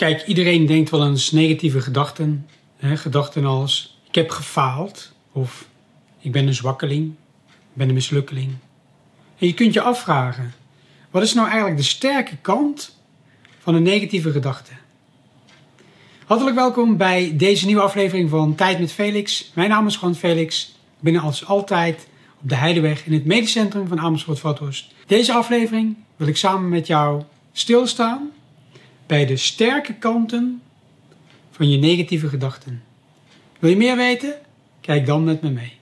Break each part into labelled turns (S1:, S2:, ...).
S1: Kijk, iedereen denkt wel eens negatieve gedachten. Hè? Gedachten als ik heb gefaald of ik ben een zwakkeling, ik ben een mislukkeling. En je kunt je afvragen, wat is nou eigenlijk de sterke kant van een negatieve gedachte? Hartelijk welkom bij deze nieuwe aflevering van Tijd met Felix. Mijn naam is Juan Felix. Ik ben als altijd op de Heideweg in het medisch centrum van Amersfoort-Vathorst. Deze aflevering wil ik samen met jou stilstaan bij de sterke kanten van je negatieve gedachten. Wil je meer weten? Kijk dan met me mee.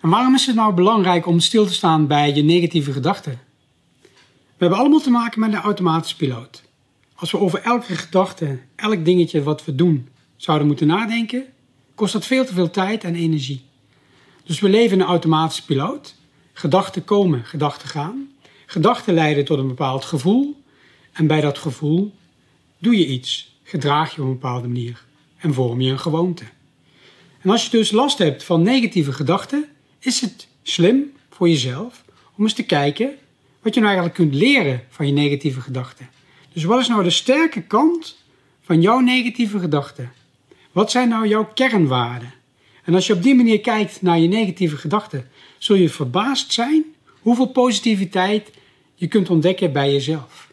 S1: En waarom is het nou belangrijk om stil te staan bij je negatieve gedachten? We hebben allemaal te maken met een automatische piloot. Als we over elke gedachte, elk dingetje wat we doen, zouden moeten nadenken, kost dat veel te veel tijd en energie. Dus we leven in een automatische piloot. Gedachten komen, gedachten gaan. Gedachten leiden tot een bepaald gevoel. En bij dat gevoel doe je iets, gedraag je op een bepaalde manier en vorm je een gewoonte. En als je dus last hebt van negatieve gedachten, is het slim voor jezelf om eens te kijken wat je nou eigenlijk kunt leren van je negatieve gedachten. Dus wat is nou de sterke kant van jouw negatieve gedachten? Wat zijn nou jouw kernwaarden? En als je op die manier kijkt naar je negatieve gedachten, zul je verbaasd zijn hoeveel positiviteit je kunt ontdekken bij jezelf.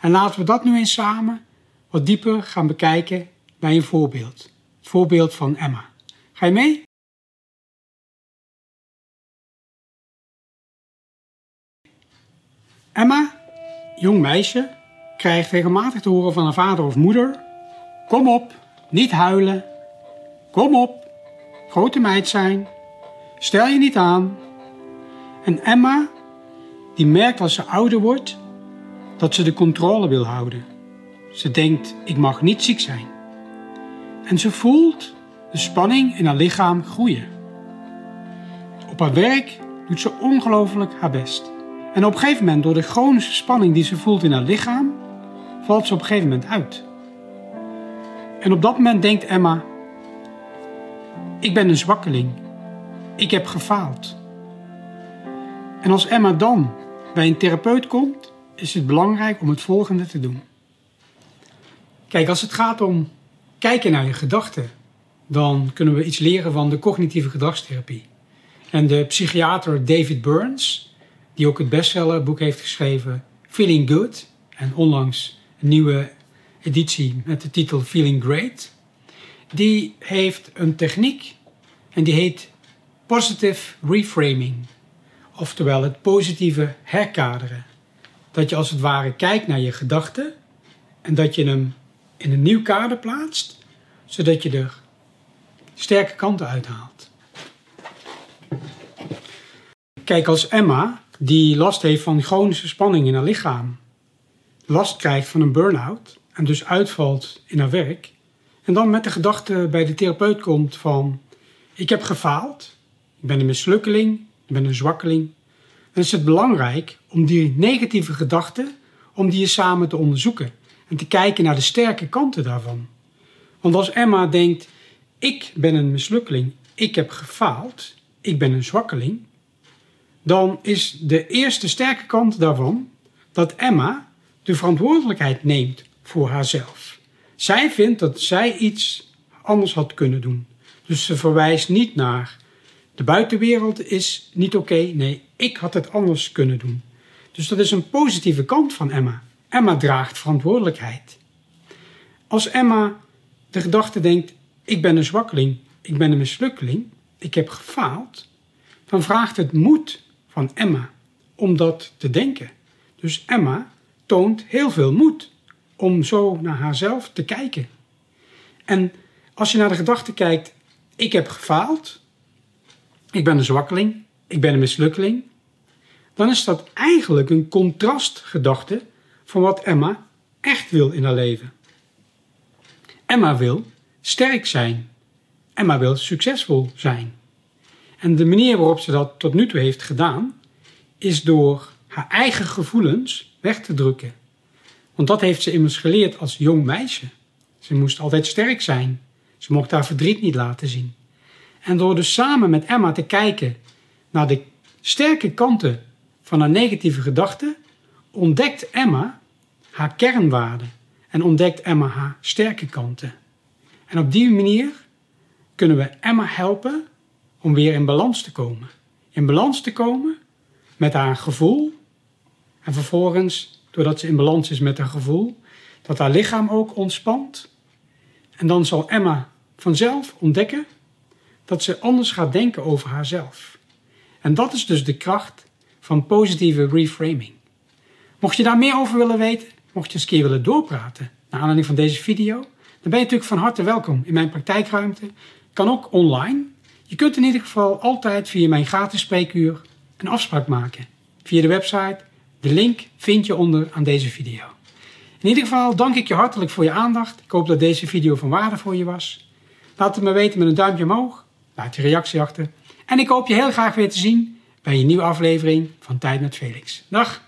S1: En laten we dat nu eens samen wat dieper gaan bekijken bij een voorbeeld. Het voorbeeld van Emma. Ga je mee? Emma, jong meisje, krijgt regelmatig te horen van haar vader of moeder: Kom op, niet huilen. Kom op, grote meid zijn. Stel je niet aan. En Emma, die merkt als ze ouder wordt dat ze de controle wil houden. Ze denkt: ik mag niet ziek zijn. En ze voelt de spanning in haar lichaam groeien. Op haar werk doet ze ongelooflijk haar best. En op een gegeven moment, door de chronische spanning die ze voelt in haar lichaam, valt ze op een gegeven moment uit. En op dat moment denkt Emma: Ik ben een zwakkeling. Ik heb gefaald. En als Emma dan bij een therapeut komt, is het belangrijk om het volgende te doen. Kijk, als het gaat om kijken naar je gedachten, dan kunnen we iets leren van de cognitieve gedragstherapie. En de psychiater David Burns, die ook het bestsellerboek heeft geschreven Feeling Good en onlangs een nieuwe editie met de titel Feeling Great, die heeft een techniek en die heet positive reframing, oftewel het positieve herkaderen. Dat je als het ware kijkt naar je gedachten en dat je hem in een nieuw kader plaatst, zodat je er sterke kanten uithaalt. Kijk, als Emma, die last heeft van chronische spanning in haar lichaam, last krijgt van een burn-out en dus uitvalt in haar werk, en dan met de gedachte bij de therapeut komt van: Ik heb gefaald, ik ben een mislukkeling, ik ben een zwakkeling, dan is het belangrijk om die negatieve gedachten, om die samen te onderzoeken en te kijken naar de sterke kanten daarvan. Want als Emma denkt: ik ben een mislukkeling, ik heb gefaald, ik ben een zwakkeling, dan is de eerste sterke kant daarvan dat Emma de verantwoordelijkheid neemt voor haarzelf. Zij vindt dat zij iets anders had kunnen doen. Dus ze verwijst niet naar de buitenwereld is niet oké, nee, ik had het anders kunnen doen. Dus dat is een positieve kant van Emma. Emma draagt verantwoordelijkheid. Als Emma de gedachte denkt: ik ben een zwakkeling, ik ben een mislukkeling, ik heb gefaald, dan vraagt het moed van Emma om dat te denken. Dus Emma toont heel veel moed om zo naar haarzelf te kijken. En als je naar de gedachte kijkt: ik heb gefaald, ik ben een zwakkeling, ik ben een mislukkeling, dan is dat eigenlijk een contrastgedachte van wat Emma echt wil in haar leven. Emma wil sterk zijn. Emma wil succesvol zijn. En de manier waarop ze dat tot nu toe heeft gedaan, is door haar eigen gevoelens weg te drukken. Want dat heeft ze immers geleerd als jong meisje. Ze moest altijd sterk zijn. Ze mocht haar verdriet niet laten zien. En door dus samen met Emma te kijken naar de sterke kanten van haar negatieve gedachten, ontdekt Emma haar kernwaarden en ontdekt Emma haar sterke kanten. En op die manier kunnen we Emma helpen om weer in balans te komen. In balans te komen met haar gevoel. En vervolgens, doordat ze in balans is met haar gevoel, dat haar lichaam ook ontspant. En dan zal Emma vanzelf ontdekken dat ze anders gaat denken over haarzelf. En dat is dus de kracht van positieve reframing. Mocht je daar meer over willen weten, mocht je eens een keer willen doorpraten naar aanleiding van deze video, dan ben je natuurlijk van harte welkom in mijn praktijkruimte. Kan ook online. Je kunt in ieder geval altijd via mijn gratis spreekuur een afspraak maken. Via de website. De link vind je onder aan deze video. In ieder geval dank ik je hartelijk voor je aandacht. Ik hoop dat deze video van waarde voor je was. Laat het me weten met een duimpje omhoog. Laat je reactie achter. En ik hoop je heel graag weer te zien bij een nieuwe aflevering van Tijd met Felix. Dag!